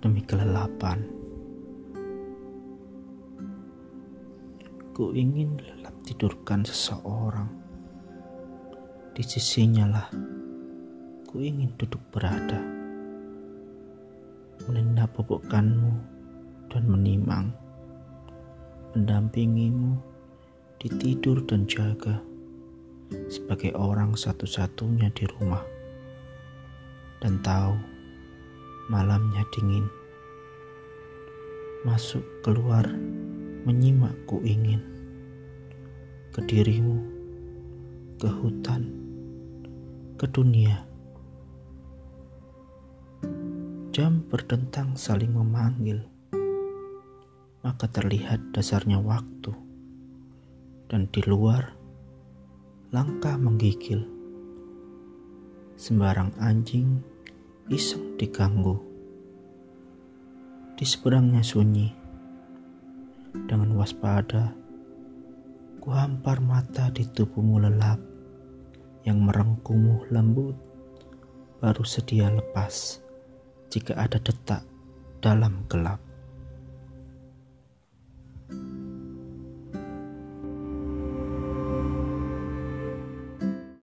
demi kelelapan. Ku ingin lelap tidurkan seseorang. Di sisinya lah, ku ingin duduk berada. Menendap bobokkanmu dan menimang. Mendampingimu di tidur dan jaga sebagai orang satu-satunya di rumah. Dan tahu malamnya dingin. Masuk keluar menyimak ku ingin ke dirimu, ke hutan, ke dunia. Jam berdentang saling memanggil, maka terlihat dasarnya waktu, dan di luar langkah menggigil. Sembarang anjing iseng diganggu. Di seberangnya sunyi. Dengan waspada, ku hampar mata di tubuhmu lelap yang merengkumu lembut, baru sedia lepas jika ada detak dalam gelap.